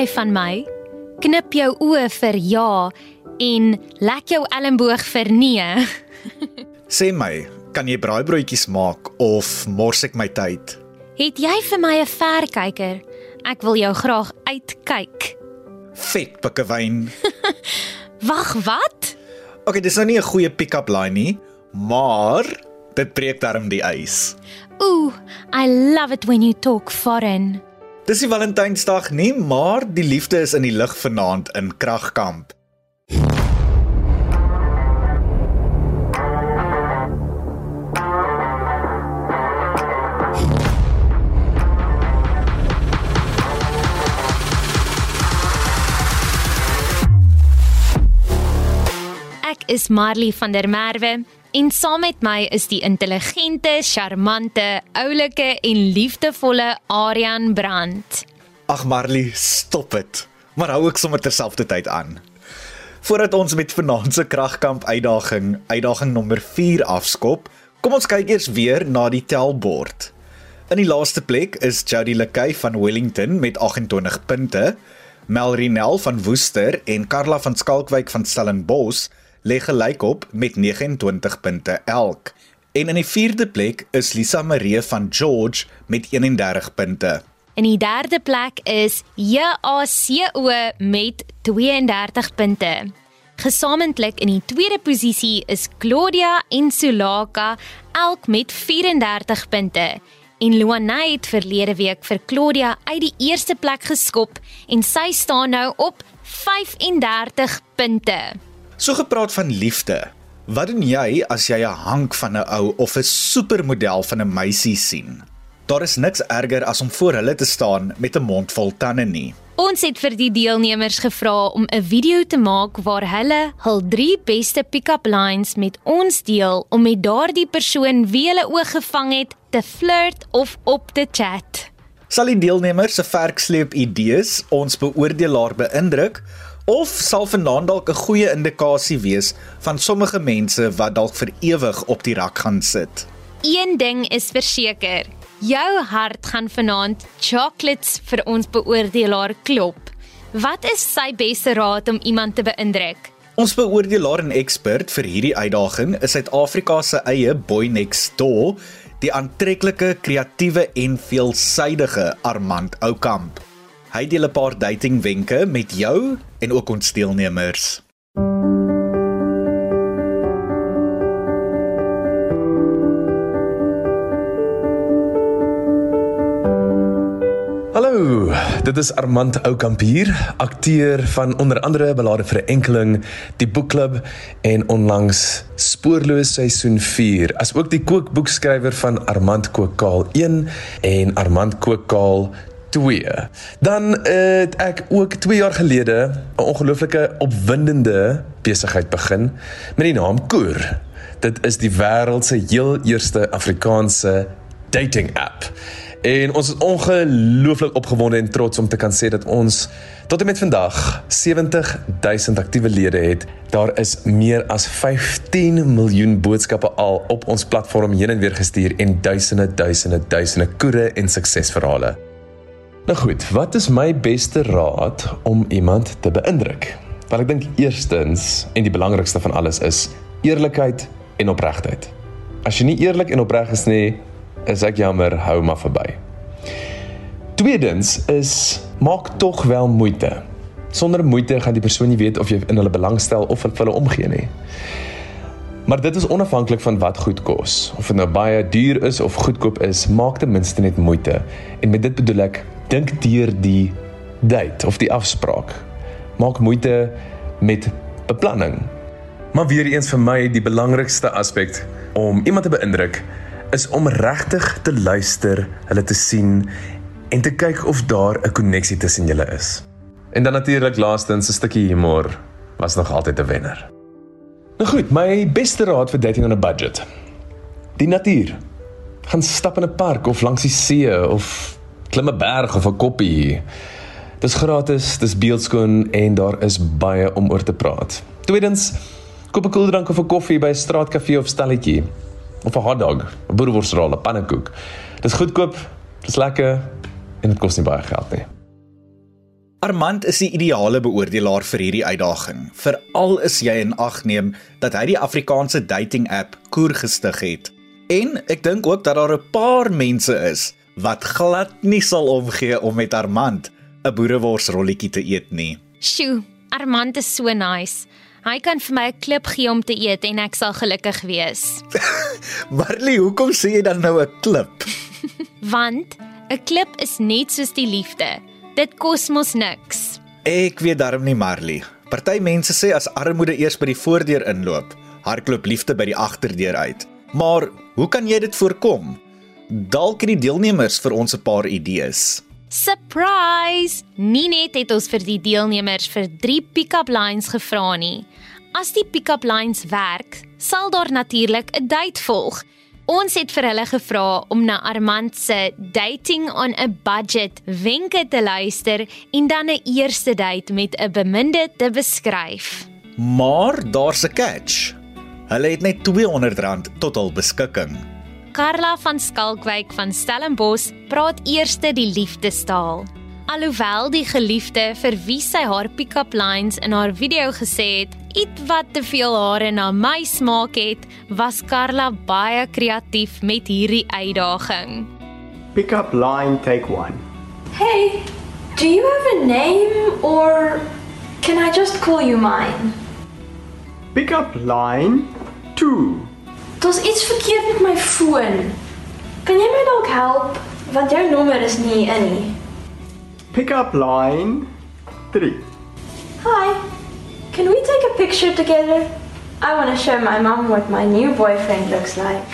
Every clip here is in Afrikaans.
jy van my? Knip jou oë vir ja en lek jou elmboog vir nee. Sê my, kan jy braaibroodjies maak of mors ek my tyd? Het jy vir my 'n verkyker? Ek wil jou graag uitkyk. Vet pikkewyn. Wag, wat? Okay, dis nou nie 'n goeie pick-up line nie, maar dit breek darm die ys. Ooh, I love it when you talk foreign. Dis nie Valentynsdag nie, maar die liefde is in die lug vanaand in Kragkamp. Ek is Marley van der Merwe en saam met my is die intelligente, charmante, oulike en liefdevolle Aryan Brandt. Ag Marley, stop dit. Maar hou ek sommer terselfdertyd aan. Voordat ons met vanaand se kragkamp uitdaging, uitdaging nommer 4 afskop, kom ons kyk eers weer na die telbord. In die laaste plek is Jody Lekay van Wellington met 28 punte. Melrinel van Woester en Karla van Skalkwyk van Stellenbosch lê gelyk op met 29 punte elk. En in die 4de plek is Lisa Marie van George met 31 punte. In die derde plek is JACO met 32 punte. Gesamentlik in die tweede posisie is Claudia en Sulaka elk met 34 punte. En Luana het verlede week vir Claudia uit die eerste plek geskop en sy staan nou op 35 punte. So gepraat van liefde. Wat doen jy as jy 'n hank van 'n ou of 'n supermodel van 'n meisie sien? Daar is niks erger as om voor hulle te staan met 'n mond vol tande nie. Ons het vir die deelnemers gevra om 'n video te maak waar hulle hul 3 beste pick-up lines met ons deel om met daardie persoon wie hulle oog gevang het te flirt of op te chat. Sal die deelnemers se verksleep idees ons beoordelaar beïndruk of sal vanaand dalk 'n goeie indikasie wees van sommige mense wat dalk vir ewig op die rak gaan sit? Een ding is verseker, jou hart gaan vanaand chocolates vir ons beoordelaar klop. Wat is sy beste raad om iemand te beïndruk? Ons beoordelaar en ekspert vir hierdie uitdaging is Suid-Afrika se eie boy next door, die aantreklike, kreatiewe en veelsuidige Armand Oukamp. Hy deel 'n paar dating wenke met jou en ook ons deelnemers. Hallo, dit is Armand Oukamp hier, akteur van onder andere Belade vir 'n enkeling, die boekklub en onlangs Spoorloos seisoen 4, asook die kookboekskrywer van Armand Kookkaal 1 en Armand Kookkaal 2. Dan het ek ook 2 jaar gelede 'n ongelooflike opwindende besigheid begin met die naam Koor. Dit is die wêreld se heel eerste Afrikaanse dating app. En ons is ongelooflik opgewonde en trots om te kan sê dat ons tot en met vandag 70000 aktiewe lede het. Daar is meer as 15 miljoen boodskappe al op ons platform heen en weer gestuur en duisende duisende duisende koere en suksesverhale. Nou goed, wat is my beste raad om iemand te beïndruk? Wel ek dink eerstens en die belangrikste van alles is eerlikheid en opregtheid. As jy nie eerlik en opreg is nie, is ek jammer, hou maar verby. Tweedens is maak tog wel moeite. Sonder moeite gaan die persoon nie weet of jy in hulle belangstel of vir hulle omgee nie. Maar dit is onafhanklik van wat goed kos. Of dit nou baie duur is of goedkoop is, maak ten minste net moeite. En met dit bedoel ek, dink deur die date of die afspraak. Maak moeite met beplanning. Maar weer eens vir my die belangrikste aspek om iemand te beïndruk is om regtig te luister, hulle te sien en te kyk of daar 'n koneksie tussen julle is. En dan natuurlik laastens 'n stukkie humor was nog altyd 'n wenner. Nou goed, my beste raad vir dating on 'n budget. Die natuur. Gaan stap in 'n park of langs die see of klim 'n berg of 'n koppie. Dis gratis, dis beeldskoon en daar is baie om oor te praat. Tweedens, koop 'n koeldrank of 'n koffie by 'n straatkafee of stalletjie of 'n hotdog, 'n boereworsrol, 'n pannekoek. Dis goedkoop, dis lekker en dit kos nie baie geld nie. Armand is die ideale beoordelaar vir hierdie uitdaging, veral as jy in ag neem dat hy die Afrikaanse dating app Koer gestig het. En ek dink ook dat daar 'n paar mense is wat glad nie sal omgee om met Armand 'n boereworsrolletjie te eet nie. Sjoe, Armand is so nice. Hy kan vir my 'n klip gee om te eet en ek sal gelukkig wees. Marley, hoekom sê jy dan nou 'n klip? Want 'n klip is net soos die liefde. Dit kos mos niks. Ek weet darm nie Marley. Party mense sê as armoede eers by die voordeur inloop, hardloop liefde by die agterdeur uit. Maar hoe kan jy dit voorkom? Dalk het die deelnemers vir ons 'n paar idees. Surprise! Ninet het ons vir die deelnemers vir 3 pick-up lines gevra nie. As die pick-up lines werk, sal daar natuurlik 'n date volg. Ons het vir hulle gevra om na Armand se Dating on a Budget wenke te luister en dan 'n eerste date met 'n beminde te beskryf. Maar daar's 'n catch. Hulle het net R200 tot hul beskikking. Karla van Skalkwyk van Stellenbosch praat eerste die liefdestaal. Alhoewel die geliefde vir wie sy haar pick-up lines in haar video gesê het, ietwat te veel hare na my smaak het, was Karla baie kreatief met hierdie uitdaging. Pick up line, take one. Hey, do you have a name or can I just call you mine? Pick up line, two. Daar's iets verkeerd met my foon. Kan jy my dalk help? Want jou nommer is nie in nie. Pick up line, three. Hi. Can we take a picture together? I want to show my mom what my new boyfriend looks like.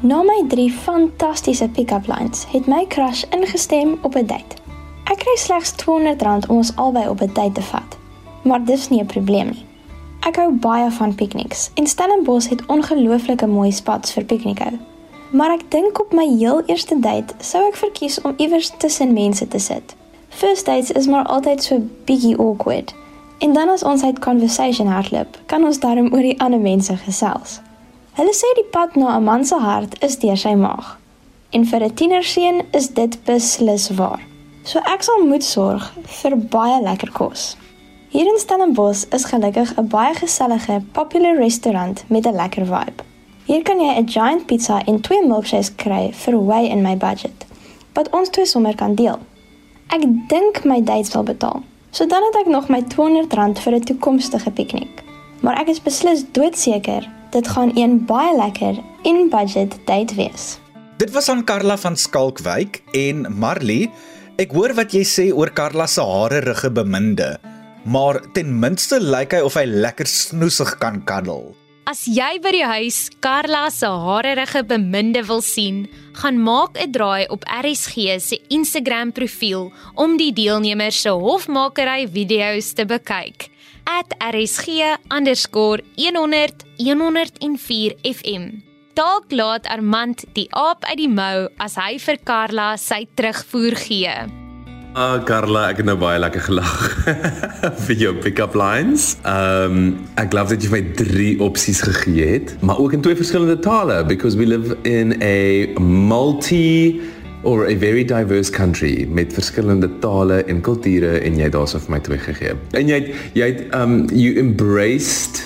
Na my drie fantastiese pick-up lines het my crush ingestem op 'n date. Ek kry slegs R200 om ons albei op 'n date te vat. Maar dis nie 'n probleem nie. Ek hou baie van pikniks en Stellenbosch het ongelooflike mooi spots vir piknikhou. Maar ek dink op my heel eerste date sou ek verkies om iewers tussen mense te sit. First dates is maar altyd so bietjie awkward. En dan as ons uit conversation hardloop, kan ons daarom oor die ander mense gesels. Hulle sê die pad na 'n man se hart is deur sy maag. En vir 'n tienerseun is dit beslis waar. So ek sal moet sorg vir baie lekker kos. Hier in Stellenbosch is gelukkig 'n baie gesellige, popular restaurant met 'n lekker vibe. Hier kan jy 'n giant pizza en twee milkshakes kry vir way in my budget, wat ons twee sommer kan deel. Ek dink my date sal betaal. So dan het ek nog my R200 vir 'n toekomstige piknik. Maar ek is beslis doodseker dit gaan een baie lekker in budget date wees. Dit was aan Karla van Skalkwyk en Marley. Ek hoor wat jy sê oor Karla se hare rige beminde, maar ten minste lyk hy of hy lekker snoesig kan kaddel. As jy by die huis Karla se harerige beminde wil sien, gaan maak 'n draai op RSG se Instagram profiel om die deelnemers se hofmakery video's te bekyk. @rsg_100 104 FM. Dalk laat Armand die aap uit die mou as hy vir Karla sy terugvoer gee. Ah uh, Carla, ek het nou baie lekker gelag vir jou pick-up lines. Ehm um, ek glo dat jy my drie opsies gegee het, maar ook in twee verskillende tale because we live in a multi or a very diverse country met verskillende tale en kulture en jy het daarso vir my twee gegee. En jy het, jy het um you embraced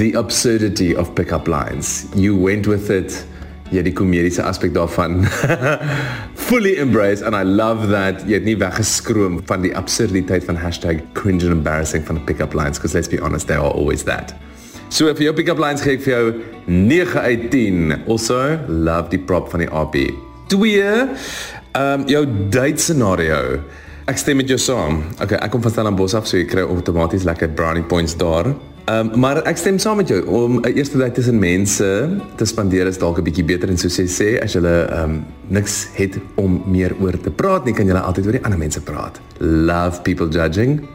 the absurdity of pick-up lines. You went with it jy die komediese aspek daarvan fully embrace and I love that jy het nie weggeskroom van die absurditeit van #cringe and embarrassing van die pick-up lines because let's be honest they are always that. So vir jou pick-up lines gee ek vir jou 9 uit 10. Also love die prop van die AP. Twee ehm um, jou date scenario. Ek stem met jou saam. Okay, ek kom van Stellenbosch af, so jy kry outomaties lekker brownie points daar. Ehm um, maar ek stem saam met jou om 'n eerste tyd tussen mense te spandeer is dalk 'n bietjie beter en soos jy sê as jy ehm um, niks het om meer oor te praat nie kan jy altyd oor die ander mense praat. Love people judging.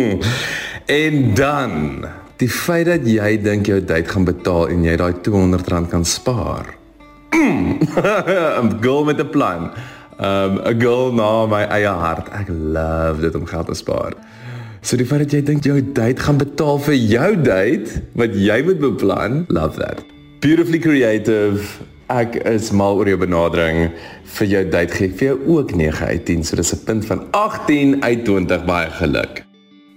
en dan die feit dat jy dink jou date gaan betaal en jy daai R200 kan spaar. 'n Girl met 'n plan. Um 'n girl na my eie hart. Ek love dit om geld te spaar. So die feit dat jy dink jou date gaan betaal vir jou date wat jy moet beplan, love that. Beautifully creative. Ek is mal oor jou benadering vir jou date gee ek vir jou ook 9 uit 10. So dis 'n punt van 18 uit 20 baie geluk.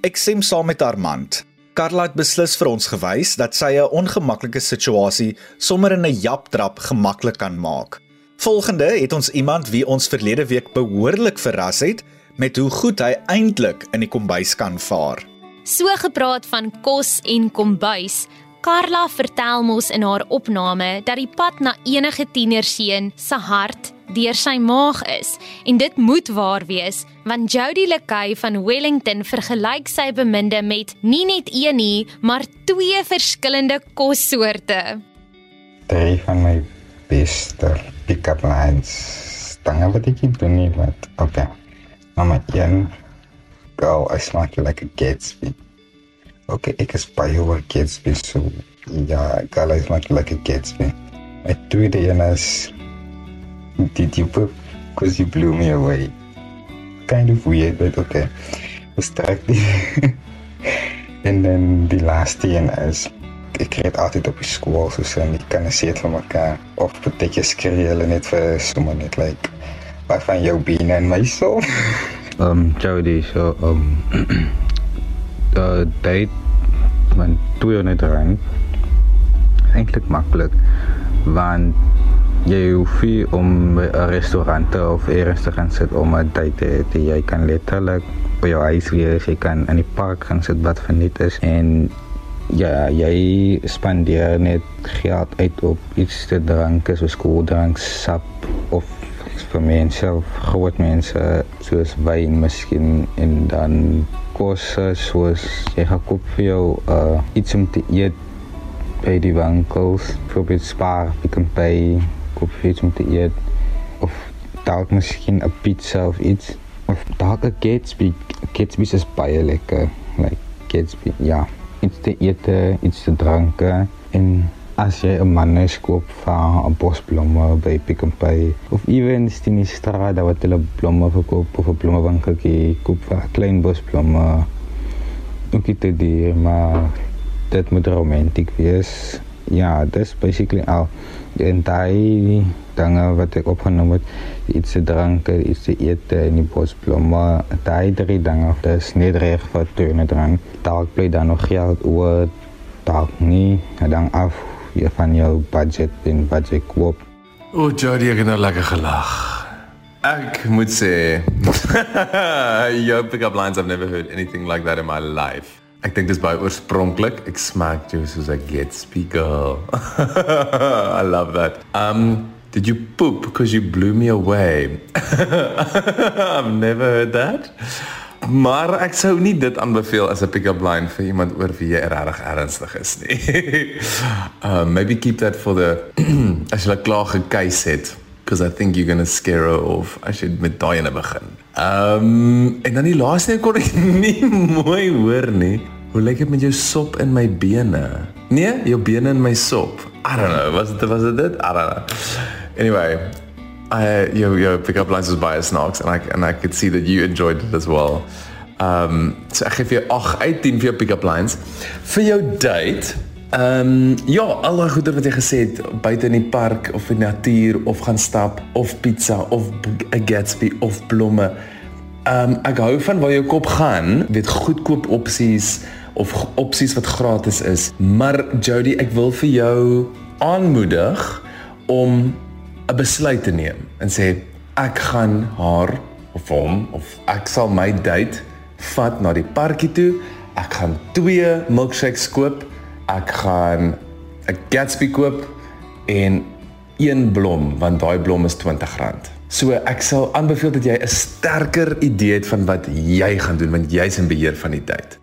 Ek stem saam met Armand. Karla het beslis vir ons gewys dat sy 'n ongemaklike situasie sommer in 'n japtrap gemaklik kan maak. Volgende het ons iemand wie ons verlede week behoorlik verras het met hoe goed hy eintlik in die kombuis kan vaar. So gepraat van kos en kombuis. Karla vertel mos in haar opname dat die pad na enige tienerseun se hart deur sy maag is en dit moet waar wees want Jody Lekay van Wellington vergelyk sy beminde met nie net een nie maar twee verskillende kossoorte. Drie van my beste pick-up lines. Stange wat ek doen nie wat. Okay. Nommer 1. Girl, I smack you like a Gatsby. Okay, ek is baie oor Gatsby so ja, girl, I smack you like a Gatsby. My tweede een is Did you poop? Because you blew me away. Kind of weird, but okay. Was sterk die. en dan die laaste een is ek dit altyd op die skool so sin ek kan sê dit vir mekaar of partyke skree hulle net vir sommer net like wat van jou bene en my so. Um Jody, so um the date van 200 rand eintlik maklik want jy hoef nie om 'n restaurant of eers te gaan sit om 'n date te. Jy kan letterlik by jou huis wees, jy kan in die park gaan sit wat verniet is en ja, jy spandeer net geld uit op iets te drink, soos koeldrank, sap of vir mense groot mense soos wyn miskien en dan kos soos jy gaan koop vir jou uh, iets om te eet by die winkels, byvoorbeeld Spar, Pick n Pay, koop vir iets om te eet of dalk miskien 'n pizza of iets of dalk 'n Gatsby. Gatsby is baie lekker, like Gatsby, ja. Iets te eet, iets te drink en as jy 'n man is koop van 'n bos blomme by Pick n Pay of evens in die straat waar hulle blomme verkoop of 'n blommewinkeltjie koop vir klein bos blomme. Ook dit die maar dit moet romantiek wees. Ja, dis basically al en daai dinge wat ek opgenoem het, iets te drink, iets te eet in die bosblomme, daai drie dinge, dis net reg vir tone dran. Dalk bly dan nog geld oor, dalk nie, dan af jy van jou budget en wat jy koop. O, Jody, ek het nou lekker gelag. Ek moet sê, your pick-up lines I've never heard anything like that in my life. Ek dink dis baie oorspronklik. Ek smaak jou soos 'n Gatsby girl. I love that. Um, did you poop because you blew me away? I've never heard that. Maar ek sou nie dit aanbeveel as 'n pick-up line vir iemand oor wie jy regtig ernstig is nie. um maybe keep that for the as jy klaar gekeis het because I think you're going to scare her off as jy met daai ene begin. Um en dan die laaste kon ek nie mooi hoor nie. Hoe lyk dit met jou sop in my bene? Nee, jou bene in my sop. I don't know. Was dit was dit? I don't know. Anyway, I your your pickup lines was by snacks and I and I could see that you enjoyed it as well. Um so ek gee vir 8 uit 10 vir jou pickup lines. Vir jou date Ehm um, ja, al die goeie wat jy gesê het buite in die park of in die natuur of gaan stap of pizza of 'n Gatsby of blomme. Ehm um, ek hou van waar jou kop gaan, weet goedkoop opsies of opsies wat gratis is. Maar Jody, ek wil vir jou aanmoedig om 'n besluit te neem en sê ek gaan haar of hom of ek sal my date vat na die parkie toe. Ek gaan twee milkshakes koop ek gaan 'n Gatsby koop en een blom want daai blom is R20. So ek sal aanbeveel dat jy 'n sterker idee het van wat jy gaan doen want jy's in beheer van die tyd.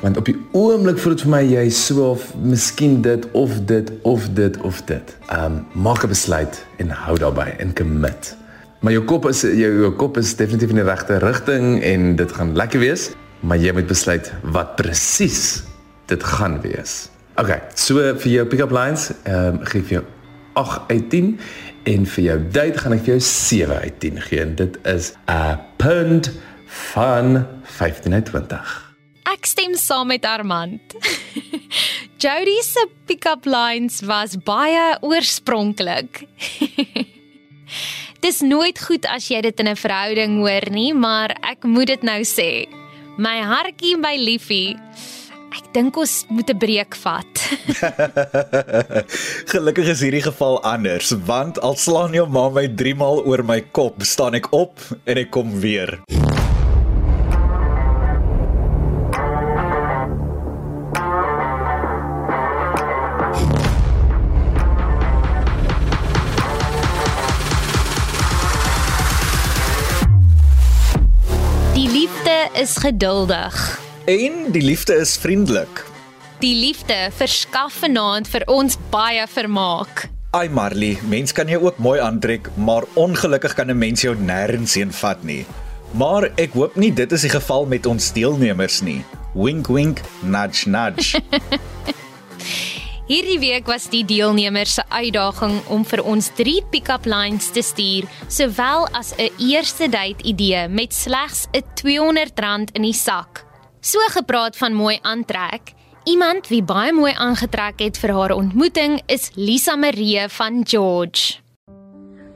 Want op die oomblik voel dit vir my jy so of miskien dit of dit of dit of dit. Um maak 'n besluit en hou daarbey en commit. Maar jou kop is jou, jou kop is definitief in die regte rigting en dit gaan lekker wees, maar jy moet besluit wat presies dit gaan wees. Okay, so vir jou pick-up lines, ehm um, gee vir jou 8 uit 10 en vir jou date gaan ek vir jou 7 uit 10 gee. En dit is 'n punt van 15 uit 20. Ek stem saam met Armand. Jody se pick-up lines was baie oorspronklik. Dis nooit goed as jy dit in 'n verhouding hoor nie, maar ek moet dit nou sê. My hartjie, my liefie. Ek dink ons moet 'n breek vat. Gelukkig is hierdie geval anders, want al slaan jou ma my 3 maal oor my kop, staan ek op en ek kom weer. Liefde is geduldig. En die liefde is vriendelik. Die liefde verskaf vanaand vir ons baie vermaak. Ai Marley, mens kan jou ook mooi aantrek, maar ongelukkig kan 'n mens jou nêrens heen vat nie. Maar ek hoop nie dit is die geval met ons deelnemers nie. Wink wink, nudge nudge. Hierdie week was die deelnemers se uitdaging om vir ons 3 pick-up lines te stuur, sowel as 'n eerste date idee met slegs 'n R200 in die sak. So gepraat van mooi aantrek. Iemand wie baie mooi aangetrek het vir haar ontmoeting is Lisa Marie van George.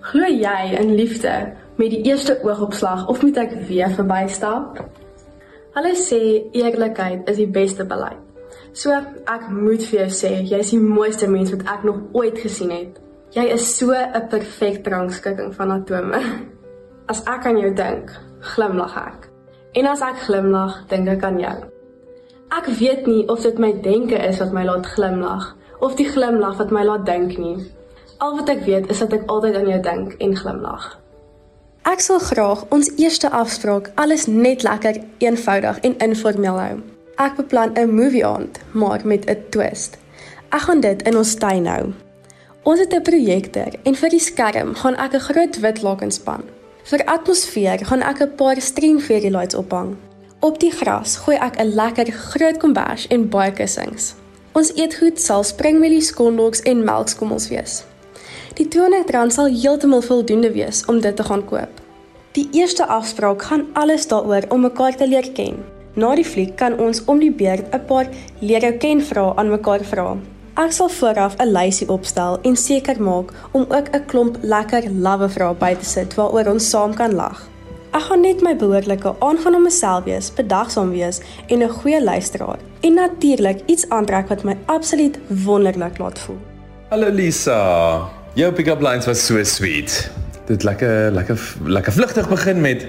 Glo jy in liefde met die eerste oogopslag of moet ek weer verbystap? Hulle sê eerlikheid is die beste beleid. So ek moet vir jou sê, jy is die mooiste mens wat ek nog ooit gesien het. Jy is so 'n perfekte rangskikking van atome. As ek aan jou dink, glimlag ek. En as ek glimlag, dink ek aan jou. Ek weet nie of dit my denke is wat my laat glimlag of die glimlag wat my laat dink nie. Al wat ek weet is dat ek altyd aan jou dink en glimlag. Ek sal graag ons eerste afspraak alles net lekker eenvoudig en informeel hou. Ek beplan 'n movie aand, maar met 'n twist. Ek gaan dit in ons tuin hou. Ons het 'n projektor en vir die skerm gaan ek 'n groot wit laken span. Vir atmosfeer gaan ek 'n paar string fairy lights ophang. Op die gras gooi ek 'n lekker groot kombers en baie kussings. Ons eetgoed sal springmielies, kondoks en melkskommels wees. Die R200 sal heeltemal voldoende wees om dit te gaan koop. Die eerste afspraak gaan alles daaroor om mekaar te leer ken. Na die fliek kan ons om die beurt 'n paar leer jou ken vrae aan mekaar vra. Ek sal vooraf 'n lysie opstel en seker maak om ook 'n klomp lekker lawwe vrae by te sit waaroor ons saam kan lag. Ek gaan net my behoorlike aangenome self wees, bedagsaam wees en 'n goeie luisteraar. En natuurlik iets aantrek wat my absoluut wonderlik laat voel. Hallo Lisa. Jou pick-up lines was so sweet. Dit lekker lekker lekker vlugtig begin met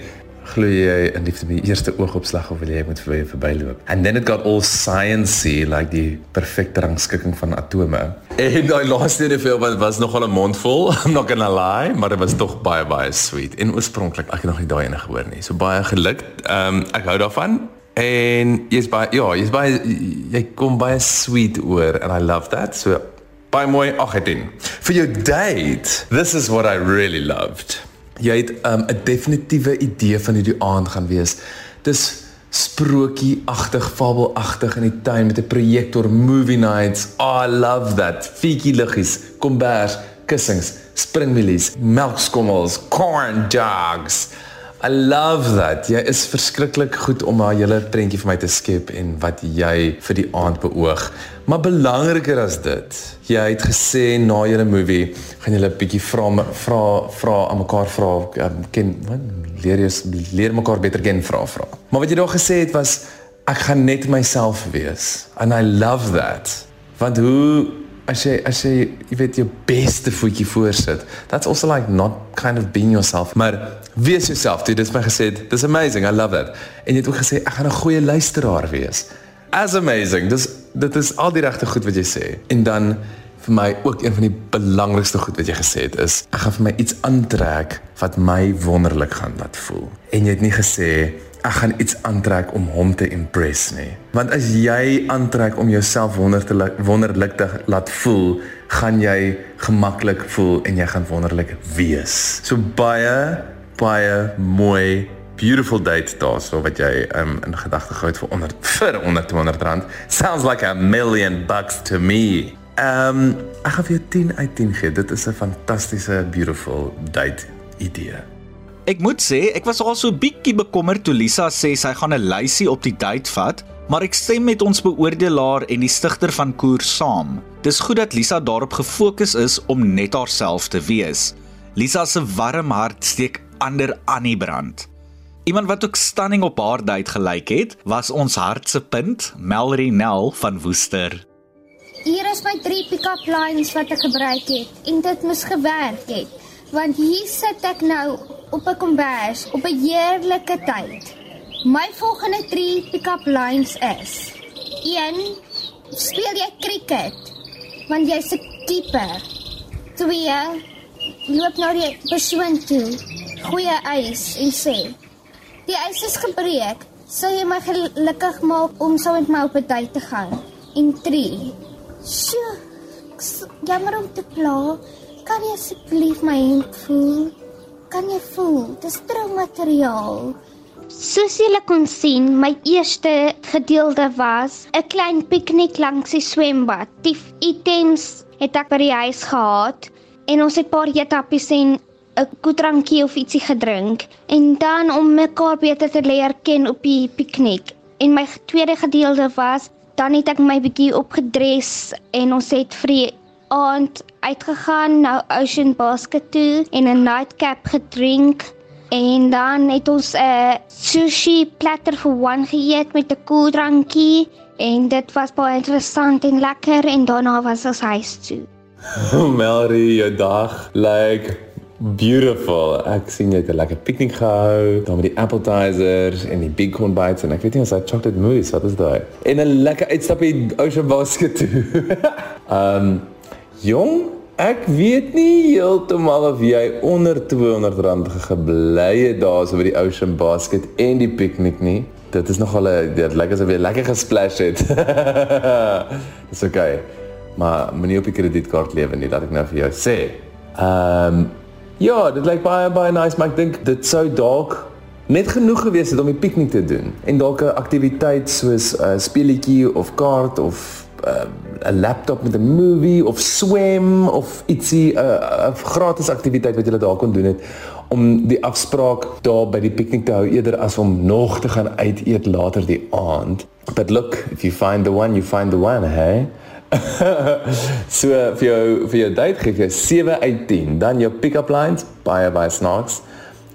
glo jy in liefde by eerste oogopslag of wil jy moet vir jou verbyloop? And then it got all sciencey like die perfekte rangskikking van atome. En daai laaste ene vir was, was nogal 'n mond vol, I'm not gonna lie, maar dit was tog baie baie sweet. En oorspronklik ek het nog nie daai ene gehoor nie. So baie geluk. Ehm um, ek hou daarvan. En jy's baie ja, jy's baie jy kom baie sweet oor and I love that. So baie mooi 8 uit 10. Vir jou date, this is what I really loved. Jy het 'n um, definitiewe idee van hoe die aand gaan wees. Dis sprookieagtig, fabelagtig in die tuin met 'n projektor, movie nights. Oh, I love that. Fietjie liggies, kombers, kussings, springmielies, melkskommels, corn dogs. I love that. Jy is verskriklik goed om 'n hele prentjie vir my te skep en wat jy vir die aand beoog. Maar belangriker as dit, jy het gesê na julle movie gaan julle 'n bietjie vra vra vra aan mekaar vra um, ken wat leer jy leer mekaar beter ken vra vra. Maar wat jy daar gesê het was ek gaan net myself wees. And I love that. Want hoe as jy as jy jy weet jou beste voetjie voorsit that's also like not kind of being yourself maar wees jouself jy het my gesê dis amazing. I love that. En jy het ook gesê ek gaan 'n goeie luisteraar wees. As amazing. Dis dit is al die regte goed wat jy sê. En dan vir my ook een van die belangrikste goed wat jy gesê het is ek gaan vir my iets aantrek wat my wonderlik gaan laat voel. En jy het nie gesê ek gaan iets aantrek om hom te impress nie. Want as jy aantrek om jouself wonderlik wonderlik te laat voel, gaan jy gemaklik voel en jy gaan wonderlik wees. So baie baie mooi beautiful date daarso wat jy um, in gedagte gehou het vir onder vir onder 200 rand. Sounds like a million bucks to me. Ehm um, ek gaan vir jou 10 uit 10 gee. Dit is 'n fantastiese beautiful date idee. Ek moet sê, ek was al so bietjie bekommerd toe Lisa sê sy gaan 'n lysie op die date vat, Maar ek stem met ons beoordelaar en die stigter van Koer saam. Dis goed dat Lisa daarop gefokus is om net haarself te wees. Lisa se warm hart steek ander aan die brand. Iemand wat ook stunning op haar date gelyk het, was ons hart se punt, Melry Nel van Woester. Hier is my drie pick-up lines wat ek gebruik het en dit moes gewerk het. Want hier sit ek nou op 'n kombers op 'n heerlike tyd. My volgende drie pick-up lines is: 1. Speel jy cricket? Want jy's 'n keeper. 2. Loop na die persoon toe. Goeie ys en sê: Die ys is gebreek. Sal jy my gelukkig maak om saam met my op 'n date te gaan? En 3. Sjoe. Jammer om te pla. Kan jy asseblief my hand voel? Kan jy voel? Dis troumateriaal. Soos julle kon sien, my eerste gedeelte was 'n klein piknik langs die swembad. Die items het ek by die huis gehad en ons het 'n paar eetappies en 'n koetrankie of ietsie gedrink en dan om mekaar beter te leer ken op die piknik. En my tweede gedeelte was dan het ek my bietjie opgedres en ons het vir die aand uitgegaan na Ocean Basket toe en 'n nightcap gedrink en dan het ons 'n sushi platter vir one geëet met 'n koeldrankie en dit was baie interessant en lekker en daarna was ons huis toe. Melry, jou dag lyk like beautiful. Ek sien jy het 'n lekker piknik gehou, dan met die appetizers en die bighorn bites en ek weet nie of dit chocolate mousse, wat is daai? En 'n lekker uitstapie Ocean Basket toe. Ehm um, jong, ek weet nie heeltemal of jy onder R200 gebly het daar so by die Ocean Basket en die piknik nie. Dit is nogal 'n dit lyk asof jy lekker gesplash het. Dis okay. Maar moenie op die kredietkaart lewe nie, laat ek nou vir jou sê. Ehm um, Ja, dit lyk baie baie nice, maar ek dink dit sou dalk net genoeg gewees het om 'n piknik te doen en dalk 'n aktiwiteit soos 'n uh, speletjie of kaart of 'n uh, laptop met 'n movie of swem of ietsie 'n uh, 'n gratis aktiwiteit wat jy daar kon doen het om die afspraak daar by die piknik te hou eerder as om nog te gaan uit eet later die aand. But look, if you find the one, you find the one, hey. so vir jou vir jou date gee jy 7 uit 10. Dan jou pick-up lines, baie baie snaaks.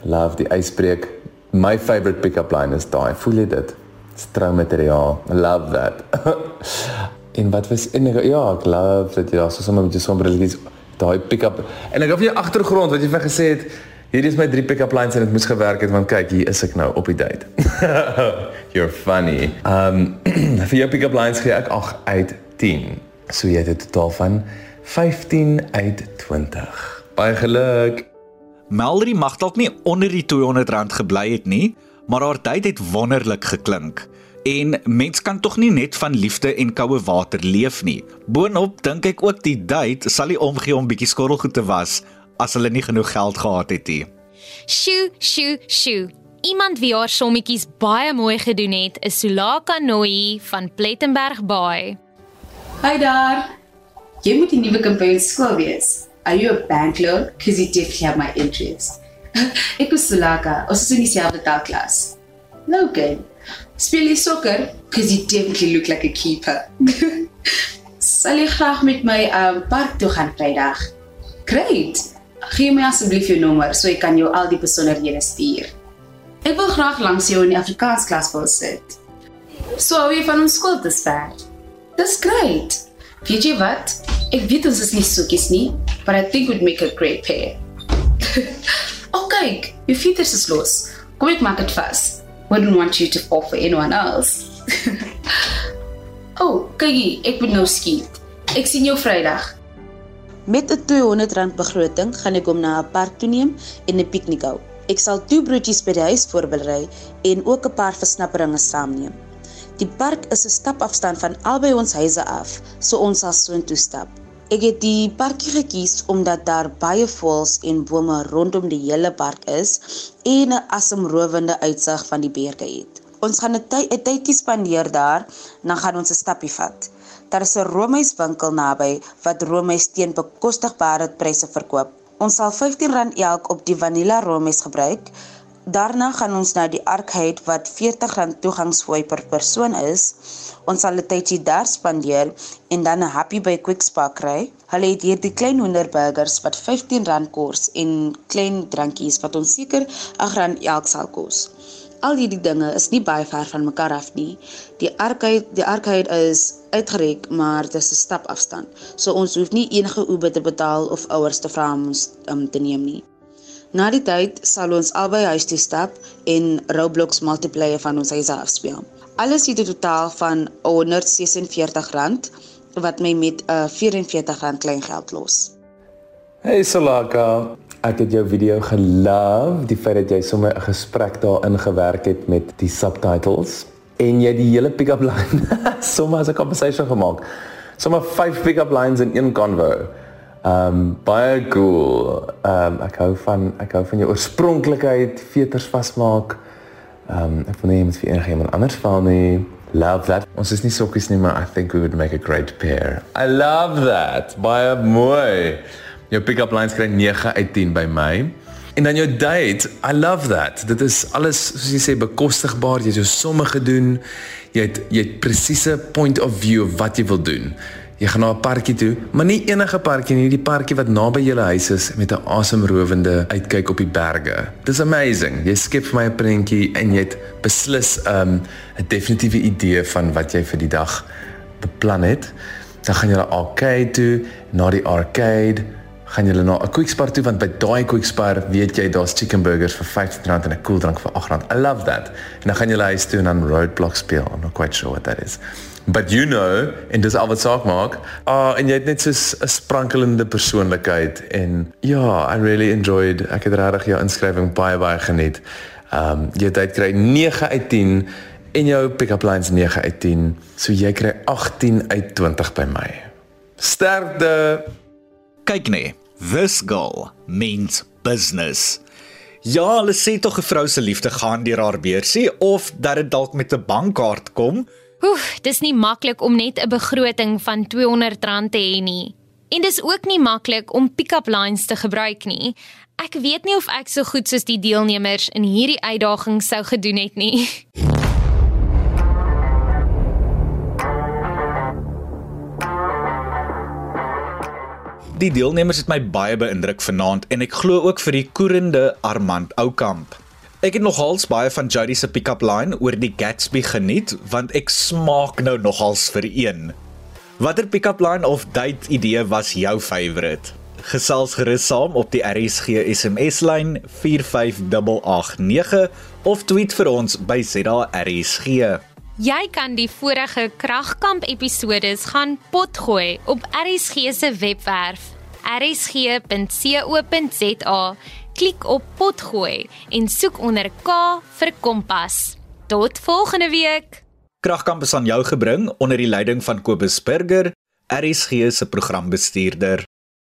Love die yspreek. My favorite pick-up line is daai. Voel jy dit? Stroommateriaal. Love that. en wat was en ja, ek love dat jy daar so sommer met jou sombrilletjies daai pick-up. En ek het vir jou agtergrond wat jy vir gesê het Hierdie is my drie pick-up lines en dit moes gewerk het want kyk hier is ek nou op die date. You're funny. Um vir jou pick-up lines gee ek 8 uit 10. So jy het 'n totaal van 15 uit 20. Baie geluk. Melry mag dalk nie onder die R200 gebly het nie, maar haar date het wonderlik geklink. En mens kan tog nie net van liefde en koue water leef nie. Boonop dink ek ook die date sal nie omgee om bietjie skottelgoed te was as hulle nie genoeg geld gehad het nie. Sjoe, sjoe, sjoe. Iemand wie haar sommetjies baie mooi gedoen het, is Sulaka Noi van Plettenberg Baai. Hi daar. Jy moet die nuwe kampioen skool wees. Are you a bank loan? Cuz you definitely have my interest. Ek is Sulaka. Ons is in dieselfde taalklas. Logan. Speel jy sokker? Cuz you definitely look like a keeper. Sal jy graag met my um park toe gaan Vrydag? Great. Gee my asseblief jou nommer so ek kan jou al die besonderhede stuur. Ek wil graag langs jou in die Afrikaans klas wil sit. So hou jy van ons skool te speel? Dis great. Weet jy wat? Ek weet ons is nie soekies nie, but I think we'd make a great pair. okay, your feet is los. Kom ek maak dit vas. Wouldn't want you to fall for anyone else. oh, kyk, ek moet nou skiet. Ek sien jou Vrydag. Met 'n R200 begroting gaan ek hom na 'n park toe neem en 'n piknik hou. Ek sal twee broodjies by die huis voorberei en ook 'n paar versnapperinge saamneem. Die park is 'n stapafstand van albei ons huise af, so ons sal soontoe stap. Ek het die parkie gekies omdat daar baie voëls en bome rondom die hele park is en 'n asemrowende uitsig van die berge het. Ons gaan 'n tyd 'n tydjie spandeer daar, dan gaan ons 'n stappie vat. Daar is 'n roomhuiswinkel naby wat roomhuis teen bekostigbare pryse verkoop. Ons sal R15 elk op die vanilla roomhuis gebruik Daarna gaan ons na die Arcade wat R40 toegangsfooi per persoon is. Ons sal 'n tydjie daar spandeer en dan 'n happy by Quick Spa kry. Hulle het hier die klein hoenderburgers wat R15 kos en klein drankies wat ons seker R8 elk sal kos. Al hierdie dinge is nie baie ver van mekaar af nie. Die Arcade, die Arcade is uitgereik, maar dit is 'n stap afstand. So ons hoef nie enige Uber te betaal of ouers te vra om ons um, te neem nie. Na die tyd sal ons albei huis toe stap en Roblox multiplayer van ons huis af speel. Alles het 'n totaal van R146 wat my met 'n uh, R44 klein geld los. Hey Solaka, ek het jou video gelove, die feit dat jy sommer 'n gesprek daarin gewerk het met die subtitles en jy die hele pick-up line sommer as 'n conversation gemaak. Sommer 5 pick-up lines in een convo. Ehm um, baie cool. Ehm um, ek hou van ek hou van jou oorspronklikheid, veters vasmaak. Ehm um, ek wil nie met vir enige iemand anders val nie. Love that. Ons is nie sokkies nie, maar I think we would make a great pair. I love that. Baie mooi. Jou pick-up lines kry 9 uit 10 by my. En dan jou date, I love that. Dit is alles soos jy sê bekostigbaar. Jy het jou somme gedoen. Jy het jy het presiese point of view of wat jy wil doen. Jy gaan na 'n parkie toe, maar nie enige parkie nie, die parkie wat naby julle huis is met 'n asemrowende uitkyk op die berge. Dis amazing. Jy skep vir my 'n prentjie en jy het beslis 'n um, 'n definitiewe idee van wat jy vir die dag beplan het. Dan gaan jy na arcade toe, na die arcade gaan julle na 'n Quickspar toe want by daai Quickspar weet jy daar's chicken burgers vir R15 en 'n koeldrank vir R8. I love that. En dan gaan julle huis toe en dan Roadblock speel. I'm not quite sure what that is. But you know, en dis al wat saak maak. Ah, uh, en jy het net so 'n sprankelende persoonlikheid en ja, I really enjoyed. Ek het regtig jou inskrywing baie baie geniet. Um jy het kry 9 uit 10 en jou pick-up lines 9 uit 10. So jy kry 18 uit 20 by my. Sterkte. Kyk nee, this girl means business. Ja, hulle sê tog 'n vrou se liefde gaan deur haar beursie of dat dit dalk met 'n bankkaart kom. Oef, dis nie maklik om net 'n begroting van R200 te hê nie. En dis ook nie maklik om pick-up lines te gebruik nie. Ek weet nie of ek so goed soos die deelnemers in hierdie uitdaging sou gedoen het nie. Die deelnemers het my baie beïndruk vanaand en ek glo ook vir die koerende Armand Oukamp. Ek het nogals baie van Jody se pick-up line oor die Gatsby geniet want ek smaak nou nogals vir een. Watter pick-up line of date idee was jou favourite? Gesels gerus saam op die RSG SMS lyn 45889 of tweet vir ons by ZARSG. Jy kan die vorige kragkamp episodes gaan potgooi op RSG se webwerf rsg.co.za. Klik op potgooi en soek onder K vir Kompas. Tot volgende week. Kragkamp is aan jou gebring onder die leiding van Kobus Burger, RSG se programbestuurder.